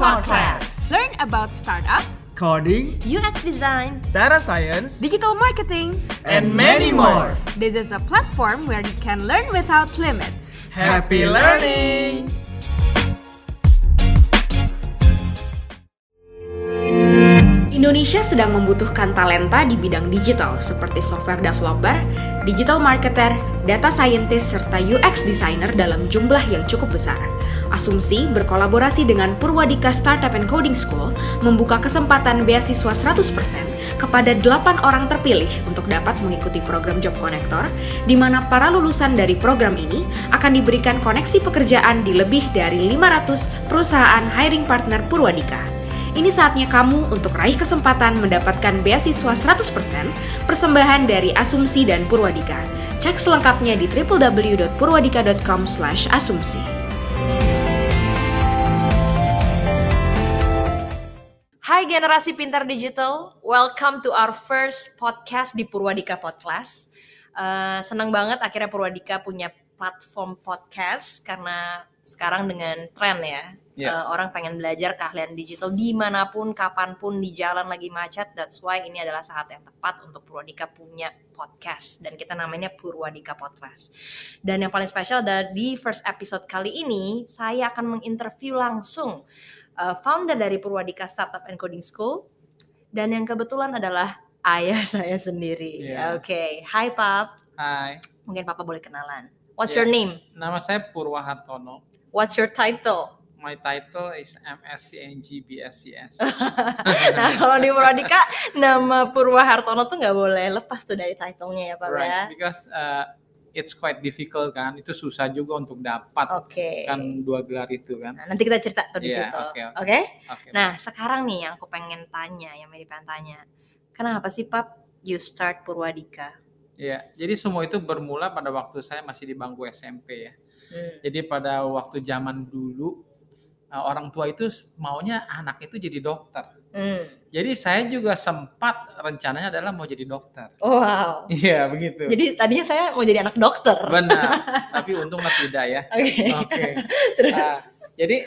Podcast. Learn about startup, Coding, UX design, data science, digital marketing. and many more. This is a platform where you can learn without limits. Happy learning! Indonesia sedang membutuhkan talenta di bidang digital seperti software developer, digital marketer, data scientist, serta UX designer dalam jumlah yang cukup besar. Asumsi berkolaborasi dengan Purwadika Startup and Coding School membuka kesempatan beasiswa 100% kepada 8 orang terpilih untuk dapat mengikuti program Job Connector, di mana para lulusan dari program ini akan diberikan koneksi pekerjaan di lebih dari 500 perusahaan hiring partner Purwadika. Ini saatnya kamu untuk raih kesempatan mendapatkan beasiswa 100% persembahan dari Asumsi dan Purwadika. Cek selengkapnya di www.purwadika.com/asumsi. Hai generasi pintar digital, welcome to our first podcast di Purwadika Podcast. Eh, senang banget akhirnya Purwadika punya platform podcast karena sekarang dengan tren ya, Iya. eh, orang pengen belajar keahlian digital di mana pun, kapan pun, di jalan lagi macet. That's why ini adalah saat yang tepat untuk Purwadika punya podcast dan kita namanya Purwadika Podcast. Dan yang paling spesial adalah di first episode kali ini saya akan menginterview langsung uh, founder dari Purwadika Startup and Coding School dan yang kebetulan adalah ayah saya sendiri. Iya. Oke, Hai Pap. Hai, Mungkin Papa boleh kenalan. What's Iya. your name? nama saya Purwa Hartono. What's your title? My title is MSc NG BScs. nah, kalau di Purwadika nama Purwa Hartono tuh nggak boleh lepas tuh dari titlenya ya ya. right, because uh, it's quite difficult kan. Itu susah juga untuk dapat Oke. kan dua gelar itu kan. Nah, nanti kita cerita tuh di Iya, situ. oke, Oke? oke. Oke. Nah, sekarang nih yang aku pengen tanya, yang Mary pengen tanya. Kenapa sih Pap you start Purwadika? Iya, jadi semua itu bermula pada waktu saya masih di bangku SMP ya. Hmm. Jadi pada waktu zaman dulu uh, orang tua itu maunya anak itu jadi dokter. Hmm. Jadi saya juga sempat rencananya adalah mau jadi dokter. Oh, wow. Iya, begitu. Jadi tadinya saya mau jadi anak dokter. Benar. Tapi untunglah tidak ya. Oke. Oke. Terus? Ah, jadi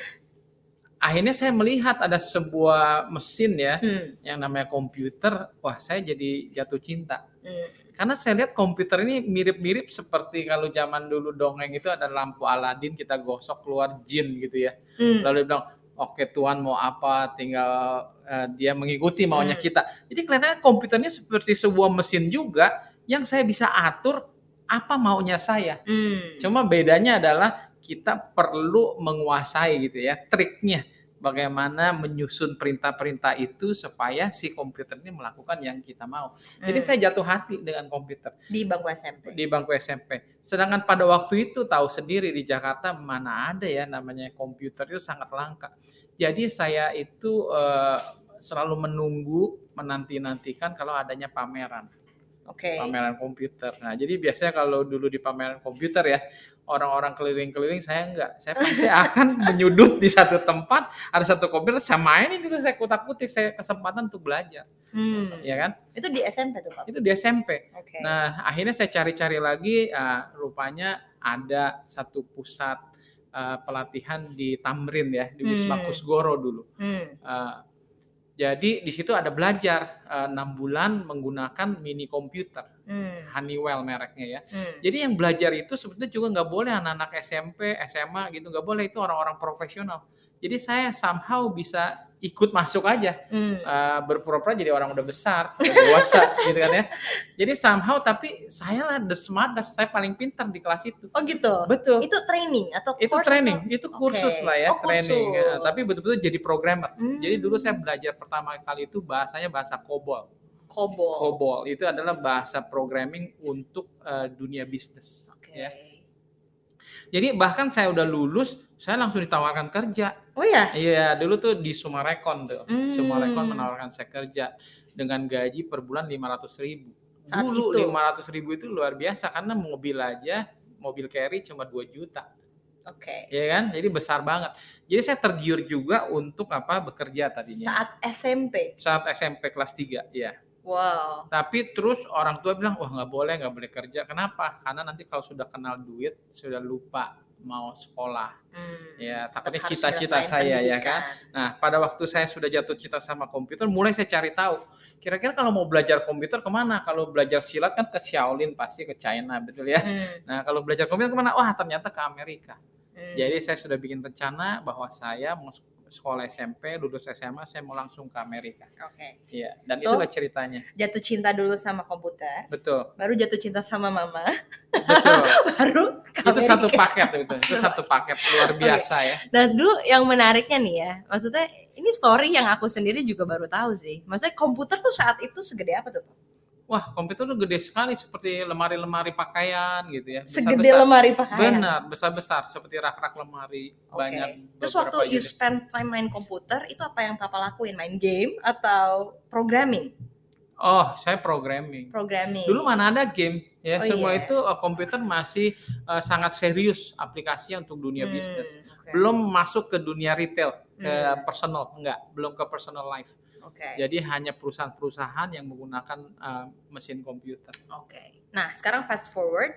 akhirnya saya melihat ada sebuah mesin ya Hmm. yang namanya komputer. Wah, saya jadi jatuh cinta. Hmm. Karena saya lihat komputer ini mirip-mirip seperti kalau zaman dulu dongeng itu ada lampu Aladin kita gosok keluar jin gitu ya. Hmm. Lalu dia bilang, "Oke, Tuhan mau apa? Tinggal eh, dia mengikuti maunya Hmm. kita." Jadi kelihatannya komputernya seperti sebuah mesin juga yang saya bisa atur apa maunya saya. Hmm. Cuma bedanya adalah kita perlu menguasai gitu ya triknya bagaimana menyusun perintah-perintah itu supaya si komputer ini melakukan yang kita mau. Jadi Hmm. saya jatuh hati dengan komputer di bangku SMP. di bangku SMP. Sedangkan pada waktu itu tahu sendiri di Jakarta mana ada ya namanya komputer itu sangat langka. Jadi saya itu eh, selalu menunggu menanti-nantikan kalau adanya pameran Oke. pameran komputer. Nah, jadi biasanya kalau dulu di pameran komputer ya, orang-orang keliling-keliling saya enggak. Saya pasti akan menyudut di satu tempat, ada satu komputer, saya mainin itu, saya kutak-kutik, saya kesempatan untuk belajar, Hmm. ya kan? Itu di SMP tuh, Pak. Itu di SMP. Oke. Nah, akhirnya saya cari-cari lagi, ah, rupanya ada satu pusat ah, pelatihan di Tamrin ya, di Wisma Hmm. Kusgoro dulu. Hmm. Ah, jadi di situ ada belajar ah, enam bulan menggunakan mini komputer. Hmm. Honeywell mereknya ya. Hmm. Jadi yang belajar itu sebetulnya juga nggak boleh anak-anak SMP, SMA gitu nggak boleh itu orang-orang profesional. Jadi saya somehow bisa ikut masuk aja Hmm. eh, berpura-pura jadi orang udah besar, dewasa gitu kan ya. Jadi somehow tapi saya lah the smartest, saya paling pintar di kelas itu. Oh gitu. Betul. Itu training atau Itu training, atau- itu kursus Oke. lah ya, Oh, training. kursus. Eh, Tapi betul-betul jadi programmer. Hmm. Jadi dulu saya belajar pertama kali itu bahasanya bahasa COBOL. Kobol. COBOL itu adalah bahasa programming untuk eh, dunia bisnis. Oke. Ya. Jadi bahkan saya udah lulus, saya langsung ditawarkan kerja. Oh ya. Iya, dulu tuh di Sumarekon tuh. Hmm. Sumarekon menawarkan saya kerja dengan gaji per bulan 500 ribu. Saat Dulu itu? 500 ribu itu luar biasa karena mobil aja, mobil carry cuma 2 juta. Oke. Ya kan? Jadi besar banget. Jadi saya tergiur juga untuk apa bekerja tadinya. Saat SMP. Saat SMP kelas 3, ya. Wow. Tapi terus orang tua bilang, wah nggak boleh, nggak boleh kerja. Kenapa? Karena nanti kalau sudah kenal duit, sudah lupa mau sekolah. Hmm. Ya, takutnya cita-cita saya ya kan. Nah, pada waktu saya sudah jatuh cinta sama komputer, mulai saya cari tahu. Kira-kira kalau mau belajar komputer ke mana? Kalau belajar silat kan ke Shaolin pasti ke China, betul ya? Hmm. Nah, kalau belajar komputer ke mana? Wah, ternyata ke Amerika. Hmm. Jadi saya sudah bikin rencana bahwa saya mau sekolah SMP, lulus SMA, saya mau langsung ke Amerika. Oke. Iya, dan So- itulah ceritanya. Jatuh cinta dulu sama komputer, Betul, baru jatuh cinta sama mama, betul. baru ke itu satu paket itu, itu satu paket luar biasa ya. Nah dulu yang menariknya nih ya, maksudnya ini story yang aku sendiri juga baru tahu sih. Maksudnya komputer tuh saat itu segede apa tuh? Pak? Wah, komputer tuh gede sekali seperti lemari-lemari pakaian gitu ya. Segede Besar-besar. lemari pakaian. Benar, besar-besar seperti rak-rak lemari Oke. banyak. Terus waktu you jenis. spend time main komputer, itu apa yang papa lakuin? Main game atau programming? Oh, saya programming. Programming. Dulu mana ada game ya, Oh, semua iya. itu eh, komputer masih eh, sangat serius aplikasinya untuk dunia Hmm, bisnis. oke. Belum masuk ke dunia retail, ke Hmm. personal, enggak, belum ke personal life. Oke. Jadi hanya perusahaan-perusahaan yang menggunakan eh, mesin komputer. Oke. Nah sekarang fast forward,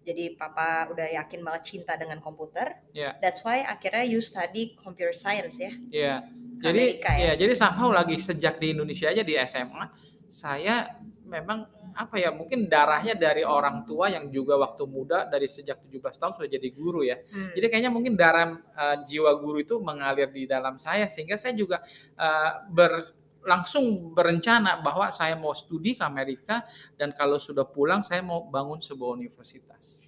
jadi papa udah yakin banget cinta dengan komputer. Ya. That's why akhirnya you study computer science ya. Ya. Ke Jadi Amerika ya? ya, jadi somehow lagi sejak di Indonesia aja di SMA, saya memang apa ya, mungkin darahnya dari orang tua yang juga waktu muda dari sejak 17 tahun sudah jadi guru ya. Hmm. Jadi kayaknya mungkin darah eh, jiwa guru itu mengalir di dalam saya sehingga saya juga eh, ber langsung berencana bahwa saya mau studi ke Amerika dan kalau sudah pulang saya mau bangun sebuah universitas.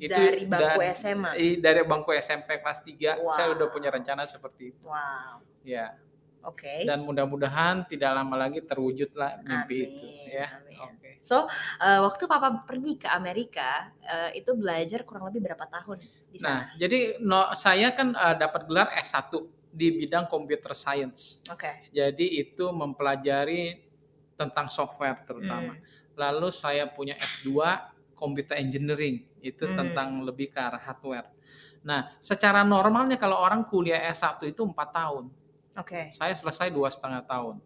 Itu dari bangku dan- SMA. Dari bangku SMP kelas 3 saya Wow. udah punya rencana seperti itu. Wow. Ya, Oke. dan mudah-mudahan tidak lama lagi terwujudlah mimpi Amin, itu ya. amin. Oke. So eh, waktu papa pergi ke Amerika eh, itu belajar kurang lebih berapa tahun di sana? Nah, jadi no, saya kan eh, dapat gelar S1 di bidang computer science. Oke. Jadi itu mempelajari tentang software terutama. Hmm. Lalu saya punya S2 computer engineering itu Hmm. tentang lebih ke arah hardware. Nah, secara normalnya kalau orang kuliah S1 itu empat tahun, Oke. saya selesai dua setengah tahun.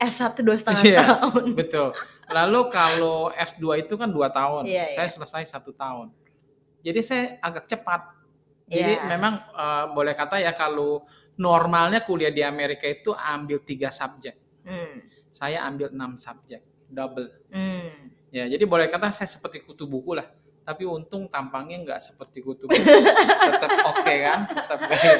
S1 dua setengah Iya. tahun. Betul. Lalu kalau S2 itu kan dua tahun, Iya, saya iya. selesai satu tahun. Jadi saya agak cepat. Jadi Iya. memang eh, boleh kata ya kalau normalnya kuliah di Amerika itu ambil tiga subjek, Hmm. saya ambil enam subjek, double. Hmm. Ya, jadi boleh kata saya seperti kutu buku lah. Tapi untung tampangnya nggak seperti kutu tetap oke kan, tetap gaya.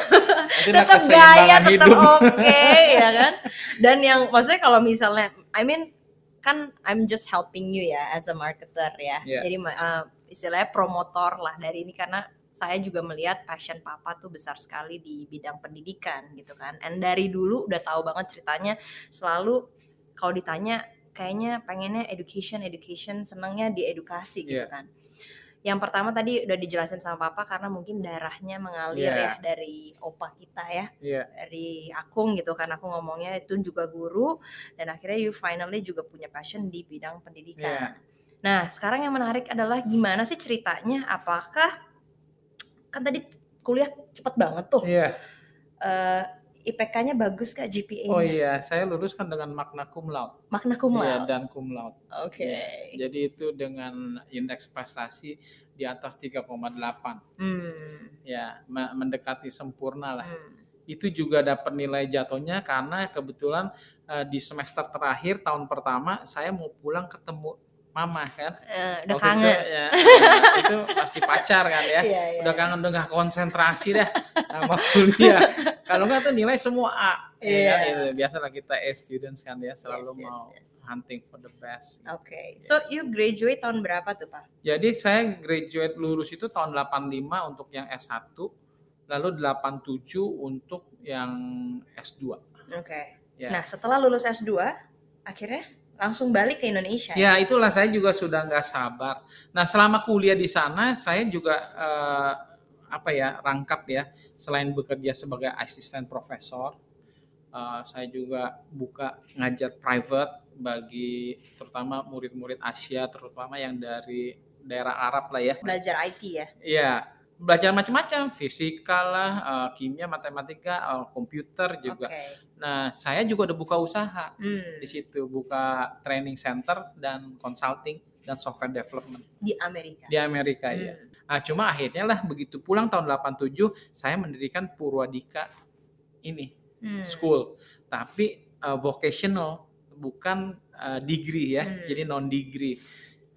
Itulah Tetap gaya, tetap oke, ya kan? Dan yang maksudnya kalau misalnya, I mean kan I'm just helping you ya as a marketer ya. Iya. Jadi uh, istilahnya promotor lah dari ini karena saya juga melihat passion papa tuh besar sekali di bidang pendidikan gitu kan. And dari dulu udah tahu banget ceritanya selalu kalau ditanya kayaknya pengennya education education senangnya di edukasi gitu Iya. kan. Yang pertama tadi udah dijelasin sama papa karena mungkin darahnya mengalir Iya. ya dari opa kita ya Iya. dari Akung gitu kan aku ngomongnya itu juga guru dan akhirnya you finally juga punya passion di bidang pendidikan. Iya. Nah sekarang yang menarik adalah gimana sih ceritanya? Apakah kan tadi kuliah cepet banget tuh? Iya. Eh, IPK-nya bagus kak GPA-nya? Oh iya, saya lulus kan dengan makna cum laude. Magna cum Iya, laude. dan cum laude. Oke. Iya. Jadi itu dengan indeks prestasi di atas 3,8. Hmm. Ya, me- mendekati sempurna lah. hmm. Itu juga dapat nilai jatuhnya karena kebetulan eh, di semester terakhir tahun pertama saya mau pulang ketemu mama kan. Eh, udah Waktu kangen. Itu, ya, itu masih pacar kan ya. Iya, iya. Udah kangen udah nggak konsentrasi dah sama kuliah. Kalau nggak tuh nilai semua A. Iya. Ya, itu biasalah kita A students kan ya selalu Yes, yes, mau yes. hunting for the best. Oke. So you graduate tahun berapa tuh pak? Jadi saya graduate lulus itu tahun 85 untuk yang S1, lalu 87 untuk yang S2. Oke. Ya. Nah setelah lulus S2 akhirnya langsung balik ke Indonesia. Ya itulah saya juga sudah nggak sabar. Nah selama kuliah di sana saya juga eh, apa ya rangkap ya selain bekerja sebagai asisten profesor, eh, saya juga buka ngajar private bagi terutama murid-murid Asia terutama yang dari daerah Arab lah ya. Belajar IT ya. Iya. Belajar macam-macam, fisika lah, eh, kimia, matematika, eh, komputer juga. Oke. Nah, saya juga udah buka usaha Hmm, di situ, buka training center dan consulting dan software development di Amerika. di Amerika Hmm. ya. Nah, cuma akhirnya lah begitu pulang tahun 87 saya mendirikan Purwadika ini Hmm. school, tapi eh, vocational bukan eh, degree ya, Hmm. jadi non degree.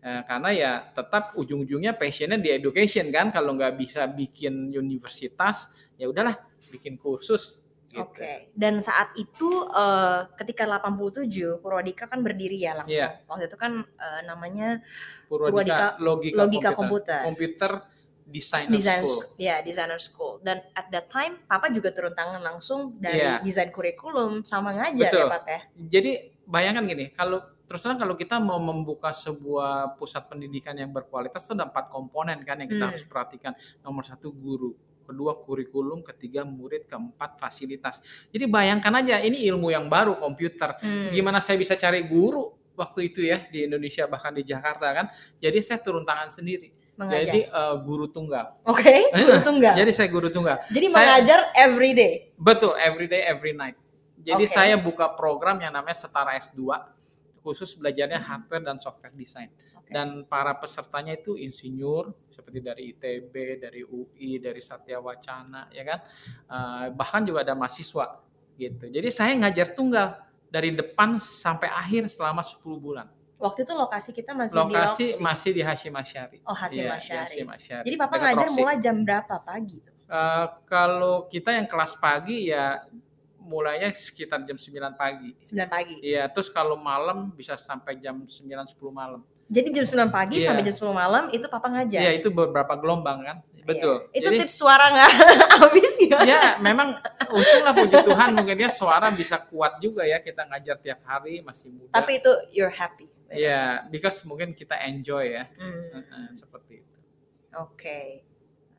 Eh, karena ya tetap ujung-ujungnya passionnya di education kan, kalau nggak bisa bikin universitas ya udahlah bikin kursus. Gitu. Oke. Dan saat itu eh, ketika 87 Purwadika kan berdiri ya langsung. Iya. Waktu itu kan eh, namanya Purwadika, logika, logika komputer. komputer designer design school. ya designer school. Dan at that time Papa juga turun tangan langsung dari Iya. desain kurikulum sama ngajar Betul. ya Papa ya. Jadi bayangkan gini, kalau terus terang kalau kita mau membuka sebuah pusat pendidikan yang berkualitas itu ada empat komponen kan yang kita Hmm. harus perhatikan. Nomor satu guru, kedua kurikulum, ketiga murid, keempat fasilitas. Jadi bayangkan aja ini ilmu yang baru komputer. Hmm. Gimana saya bisa cari guru waktu itu ya di Indonesia bahkan di Jakarta kan? Jadi saya turun tangan sendiri. Mengajar. Jadi eh, guru tunggal. Oke, guru tunggal. Jadi saya guru tunggal. Jadi saya- mengajar every day. Betul, every day, every night. Jadi Oke. saya buka program yang namanya Setara S2, khusus belajarnya hardware dan software design. Oke. Dan para pesertanya itu insinyur, seperti dari ITB, dari UI, dari Satya Wacana, ya kan? Eh, bahkan juga ada mahasiswa, gitu. Jadi saya ngajar tunggal dari depan sampai akhir selama 10 bulan. Waktu itu lokasi kita masih Lokasi di Roxy. masih di Hashim Asyari. Oh, Hasim Iya, di Asyari. Hashim Asyari. Jadi Papa Dekat ngajar Roxy. mulai jam berapa pagi? Eh, kalau kita yang kelas pagi ya mulainya sekitar jam 9 pagi. 9 pagi. Iya, terus kalau malam bisa sampai jam 9 10 malam. Jadi jam 9 pagi Iya. sampai jam 10 malam itu Papa ngajar. Iya, itu beberapa gelombang kan. Betul. Iya. Itu Jadi tips suara nggak habis ya? ya memang untunglah puji Tuhan mungkin dia suara bisa kuat juga ya kita ngajar tiap hari masih muda. Tapi itu you're happy. Iya, because mungkin kita enjoy ya. Heeh, seperti itu. Oke.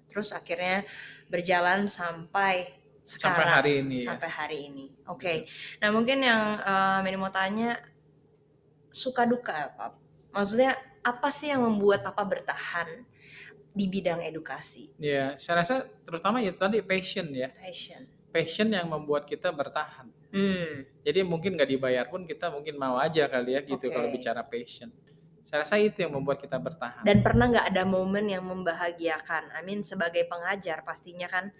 Terus akhirnya berjalan sampai sekarang. Sampai hari ini ya. Sampai hari ini. Oke. Nah mungkin yang uh, mau tanya suka duka apa? Maksudnya apa sih yang membuat Papa bertahan di bidang edukasi? Iya, saya rasa terutama itu tadi passion ya. Passion. Passion yang membuat kita bertahan. Hmm. Jadi mungkin nggak dibayar pun kita mungkin mau aja kali ya gitu Oke. kalau bicara passion. Saya rasa itu yang membuat kita bertahan. Dan pernah nggak ada momen yang membahagiakan? I mean sebagai pengajar pastinya kan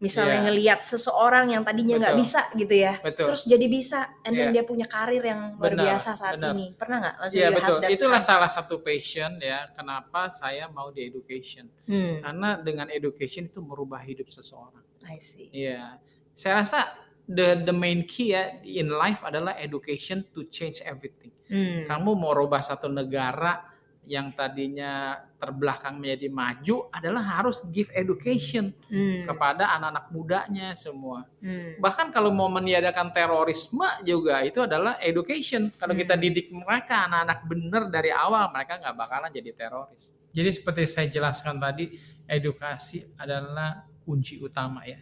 misalnya Iya. ngelihat seseorang yang tadinya nggak bisa gitu ya, Betul. terus jadi bisa, and then Iya. dia punya karir yang luar Benar, biasa saat benar. ini. Pernah nggak? Iya have betul. Itulah kind- salah satu passion ya. Kenapa saya mau di education? Hmm, Karena dengan education itu merubah hidup seseorang. I see. Iya. Saya rasa the the main key ya in life adalah education to change everything. Hmm. Kamu mau rubah satu negara yang tadinya terbelakang menjadi maju adalah harus give education Hmm. kepada anak-anak mudanya semua. Hmm. Bahkan kalau mau meniadakan terorisme juga itu adalah education. Kalau kita Hmm. didik mereka anak-anak benar dari awal mereka nggak bakalan jadi teroris. Jadi seperti saya jelaskan tadi, edukasi adalah kunci utama ya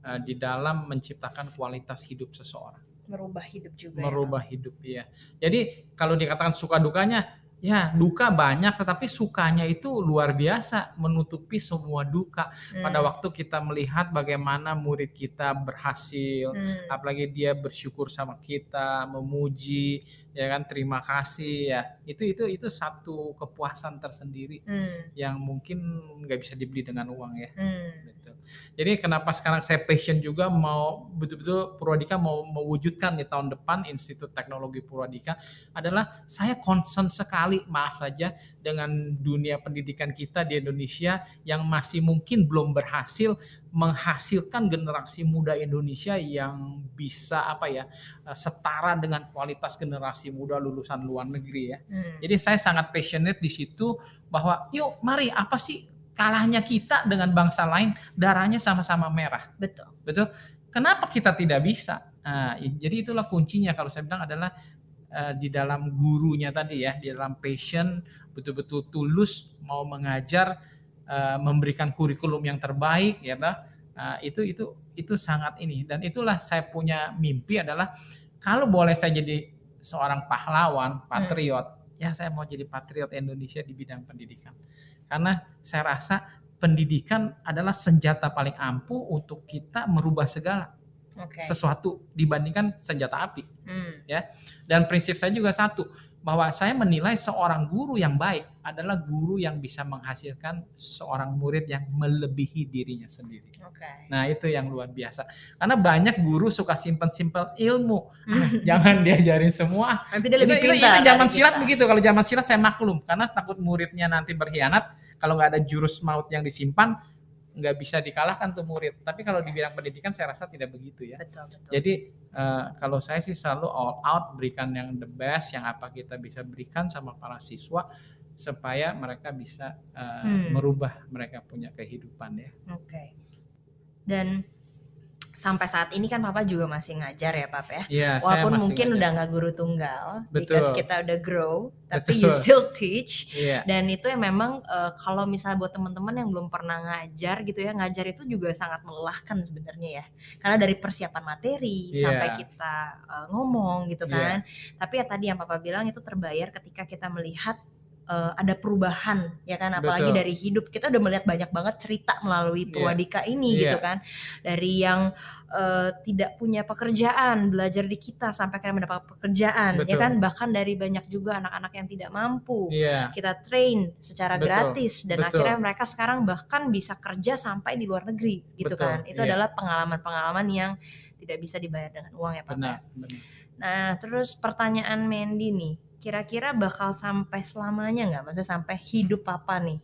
eh, di dalam menciptakan kualitas hidup seseorang, Merubah hidup juga. ya, merubah hidup ya. Jadi kalau dikatakan suka dukanya, ya duka banyak, tetapi sukanya itu luar biasa menutupi semua duka. Pak? Pada Hmm. waktu kita melihat bagaimana murid kita berhasil, Hmm. apalagi dia bersyukur sama kita, memuji, ya kan terima kasih ya. Itu itu itu satu kepuasan tersendiri Hmm. yang mungkin nggak bisa dibeli dengan uang ya. Hmm. Gitu. Jadi kenapa sekarang saya passion juga mau betul-betul Purwadika mau mewujudkan di tahun depan Institut Teknologi Purwadika adalah saya concern sekali maaf saja dengan dunia pendidikan kita di Indonesia yang masih mungkin belum berhasil menghasilkan generasi muda Indonesia yang bisa apa ya eh, setara dengan kualitas generasi muda lulusan luar negeri ya. Hmm. Jadi saya sangat passionate di situ bahwa yuk mari apa sih kalahnya kita dengan bangsa lain darahnya sama-sama merah. Betul. Betul? Kenapa kita tidak bisa? Nah, jadi itulah kuncinya kalau saya bilang adalah eh, di dalam gurunya tadi ya, di dalam passion betul-betul tulus mau mengajar eh, memberikan kurikulum yang terbaik ya. Nah, itu itu itu sangat ini dan itulah saya punya mimpi adalah kalau boleh saya jadi seorang pahlawan, patriot, ya saya mau jadi patriot Indonesia di bidang pendidikan. Karena saya rasa pendidikan adalah senjata paling ampuh untuk kita merubah segala Oke. sesuatu dibandingkan senjata api. Hmm. Dan prinsip saya juga satu, bahwa saya menilai seorang guru yang baik adalah guru yang bisa menghasilkan seorang murid yang melebihi dirinya sendiri. Oke. Nah itu yang luar biasa. Karena banyak guru suka simpen-simpen ilmu. Ah, jangan diajarin semua. Nanti dia Itu, lebih itu, pintar. itu zaman dari silat kita. begitu. Kalau zaman silat saya maklum. Karena takut muridnya nanti berkhianat. Kalau nggak ada jurus maut yang disimpan, nggak bisa dikalahkan tuh murid. Tapi kalau di bidang pendidikan saya rasa tidak begitu ya. Betul, betul. Jadi eh, kalau saya sih selalu all out berikan yang the best yang apa kita bisa berikan sama para siswa supaya mereka bisa eh, Hmm. merubah mereka punya kehidupan ya. Oke. Dan sampai saat ini kan Papa juga masih ngajar ya, Papa ya. Saya Walaupun mungkin ngajar. udah nggak guru tunggal, Betul. because kita udah grow, tapi you Betul. still teach. Iya, Dan itu yang memang eh, kalau misalnya buat teman-teman yang belum pernah ngajar gitu ya, ngajar itu juga sangat melelahkan sebenarnya ya. Karena dari persiapan materi Iya. sampai kita eh, ngomong gitu Iya. kan. Tapi ya tadi yang Papa bilang itu terbayar ketika kita melihat eh, ada perubahan ya kan apalagi Betul. dari hidup kita udah melihat banyak banget cerita melalui Iya. Purwadika ini Iya. gitu kan dari yang eh, tidak punya pekerjaan belajar di kita sampai akhirnya mendapat pekerjaan ya Betul. kan bahkan dari banyak juga anak-anak yang tidak mampu iya, kita train secara Betul, gratis dan betul. akhirnya mereka sekarang bahkan bisa kerja sampai di luar negeri gitu Betul, kan itu iya. adalah pengalaman-pengalaman yang tidak bisa dibayar dengan uang ya Pak ya? benar, benar. Nah terus pertanyaan Mandy nih kira-kira bakal sampai selamanya nggak maksudnya sampai hidup Papa nih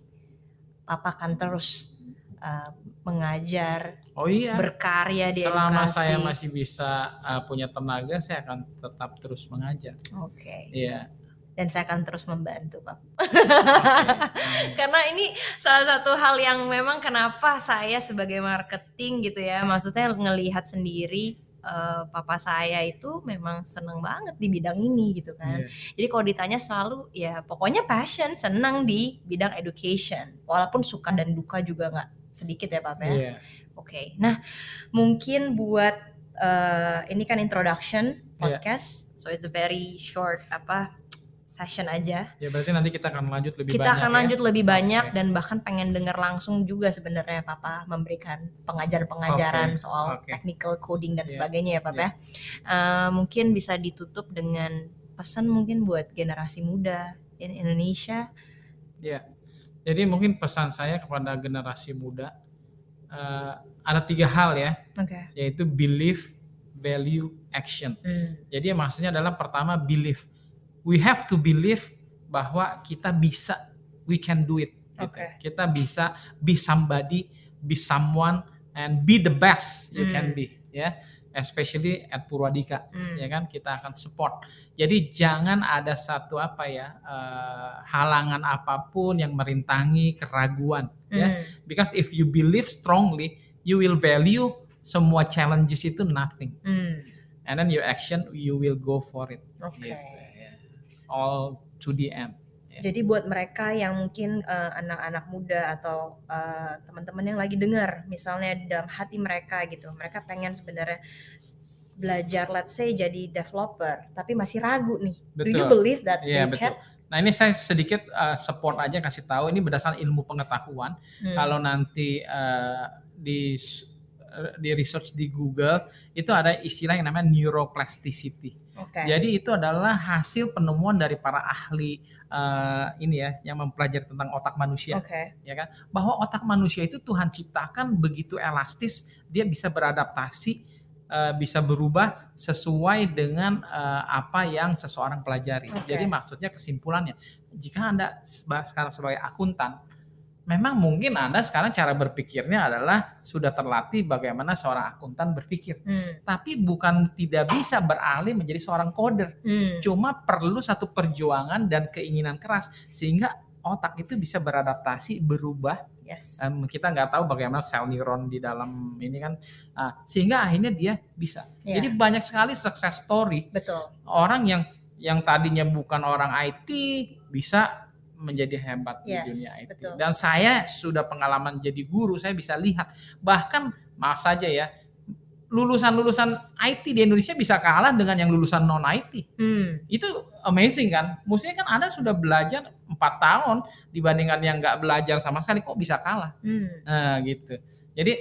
Papa akan terus uh, mengajar Oh iya, berkarya di selama edukasi saya masih bisa uh, punya tenaga, saya akan tetap terus mengajar. oke Iya. dan saya akan terus membantu Pak Oke. karena ini salah satu hal yang memang kenapa saya sebagai marketing gitu ya maksudnya ngelihat sendiri eh, papa saya itu memang seneng banget di bidang ini gitu kan Iya. jadi kalau ditanya selalu ya pokoknya passion senang di bidang education walaupun suka dan duka juga nggak sedikit ya papa ya Iya. oke nah mungkin buat eh, ini kan introduction Iya. podcast so it's a very short apa session aja Ya berarti nanti kita akan lanjut lebih kita banyak akan ya. lanjut lebih banyak Oke. dan bahkan pengen dengar langsung juga sebenarnya Papa memberikan pengajar-pengajaran Oke, soal oke. technical coding dan Iya, sebagainya ya Papa iya. ya. Eh, mungkin bisa ditutup dengan pesan mungkin buat generasi muda in Indonesia. Jadi mungkin pesan saya kepada generasi muda eh, ada tiga hal ya, Oke. yaitu belief, value, action. Hmm, Jadi maksudnya adalah pertama belief. We have to believe bahwa kita bisa, we can do it. gitu. Kita bisa be somebody, be someone, and be the best you can Hmm. be. Ya, especially at Purwadika. hmm. ya kan kita akan support. Jadi jangan ada satu apa ya eh, halangan apa pun yang merintangi keraguan ya. Hmm, Because if you believe strongly, you will value semua challenges itu nothing. hmm. And then your action you will go for it. Oke. Gitu. All to the end. Jadi buat mereka yang mungkin eh, anak-anak muda atau eh, teman-teman yang lagi dengar, misalnya dalam hati mereka gitu, mereka pengen sebenarnya belajar, let's say jadi developer, tapi masih ragu nih. Do you Betul. believe that Iya they betul. can? Nah ini saya sedikit uh, support aja kasih tahu ini berdasarkan ilmu pengetahuan. Hmm. Kalau nanti uh, di di research di Google itu ada istilah yang namanya neuroplasticity. Oke. Jadi itu adalah hasil penemuan dari para ahli uh, ini ya yang mempelajari tentang otak manusia Oke. ya kan bahwa otak manusia itu Tuhan ciptakan begitu elastis dia bisa beradaptasi eh, bisa berubah sesuai dengan eh, apa yang seseorang pelajari. Oke. Jadi maksudnya kesimpulannya jika Anda sekarang sebagai akuntan memang mungkin Anda sekarang cara berpikirnya adalah sudah terlatih bagaimana seorang akuntan berpikir. Hmm. Tapi bukan tidak bisa beralih menjadi seorang coder Hmm. cuma perlu satu perjuangan dan keinginan keras sehingga otak itu bisa beradaptasi berubah Yes. Em, kita nggak tahu bagaimana sel neuron di dalam ini kan Ah, sehingga akhirnya dia bisa Iya. jadi banyak sekali success story Betul. orang yang yang tadinya bukan orang IT bisa menjadi hebat Yes, di dunia IT betul. dan saya sudah pengalaman jadi guru saya bisa lihat bahkan maaf saja ya lulusan-lulusan IT di Indonesia bisa kalah dengan yang lulusan non IT Hmm. itu amazing kan. Maksudnya kan Anda sudah belajar 4 empat tahun dibandingkan yang nggak belajar sama sekali kok bisa kalah. Hmm. Nah gitu. Jadi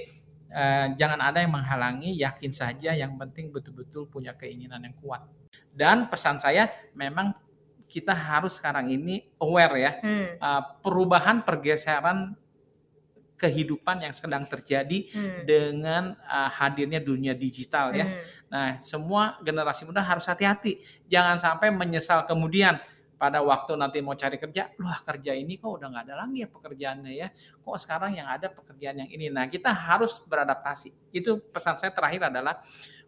eh, jangan ada yang menghalangi, yakin saja. Yang penting betul-betul punya keinginan yang kuat. Dan pesan saya memang kita harus sekarang ini aware ya Hmm. uh, perubahan pergeseran kehidupan yang sedang terjadi Hmm. dengan uh, hadirnya dunia digital ya. Hmm. Nah, semua generasi muda harus hati-hati. Jangan sampai menyesal kemudian pada waktu nanti mau cari kerja, wah kerja ini kok udah nggak ada lagi ya pekerjaannya ya. Kok sekarang yang ada pekerjaan yang ini. Nah, kita harus beradaptasi. Itu pesan saya terakhir adalah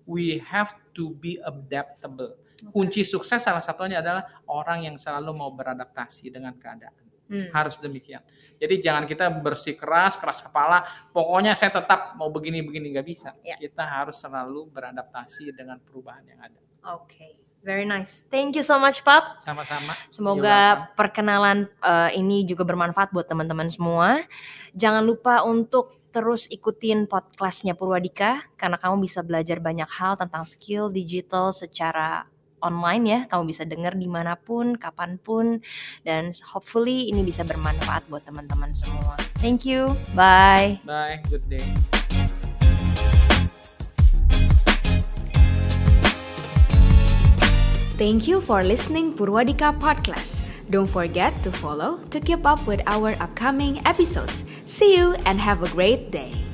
we have to be adaptable. Kunci sukses salah satunya adalah orang yang selalu mau beradaptasi dengan keadaan. Hmm. Harus demikian. Jadi jangan kita bersikeras, keras kepala. Pokoknya saya tetap mau begini-begini nggak bisa. Ya. Kita harus selalu beradaptasi dengan perubahan yang ada. Oke, very nice. Thank you so much, Pap. Sama-sama. Semoga perkenalan eh, ini juga bermanfaat buat teman-teman semua. Jangan lupa untuk terus ikutin podcastnya Purwadika karena kamu bisa belajar banyak hal tentang skill digital secara online ya. Kamu bisa dengar di mana pun, kapan pun, dan hopefully ini bisa bermanfaat buat teman-teman semua. Thank you. Bye. Bye. Good day. Thank you for listening Purwadika Podcast. Don't forget to follow to keep up with our upcoming episodes. See you and have a great day.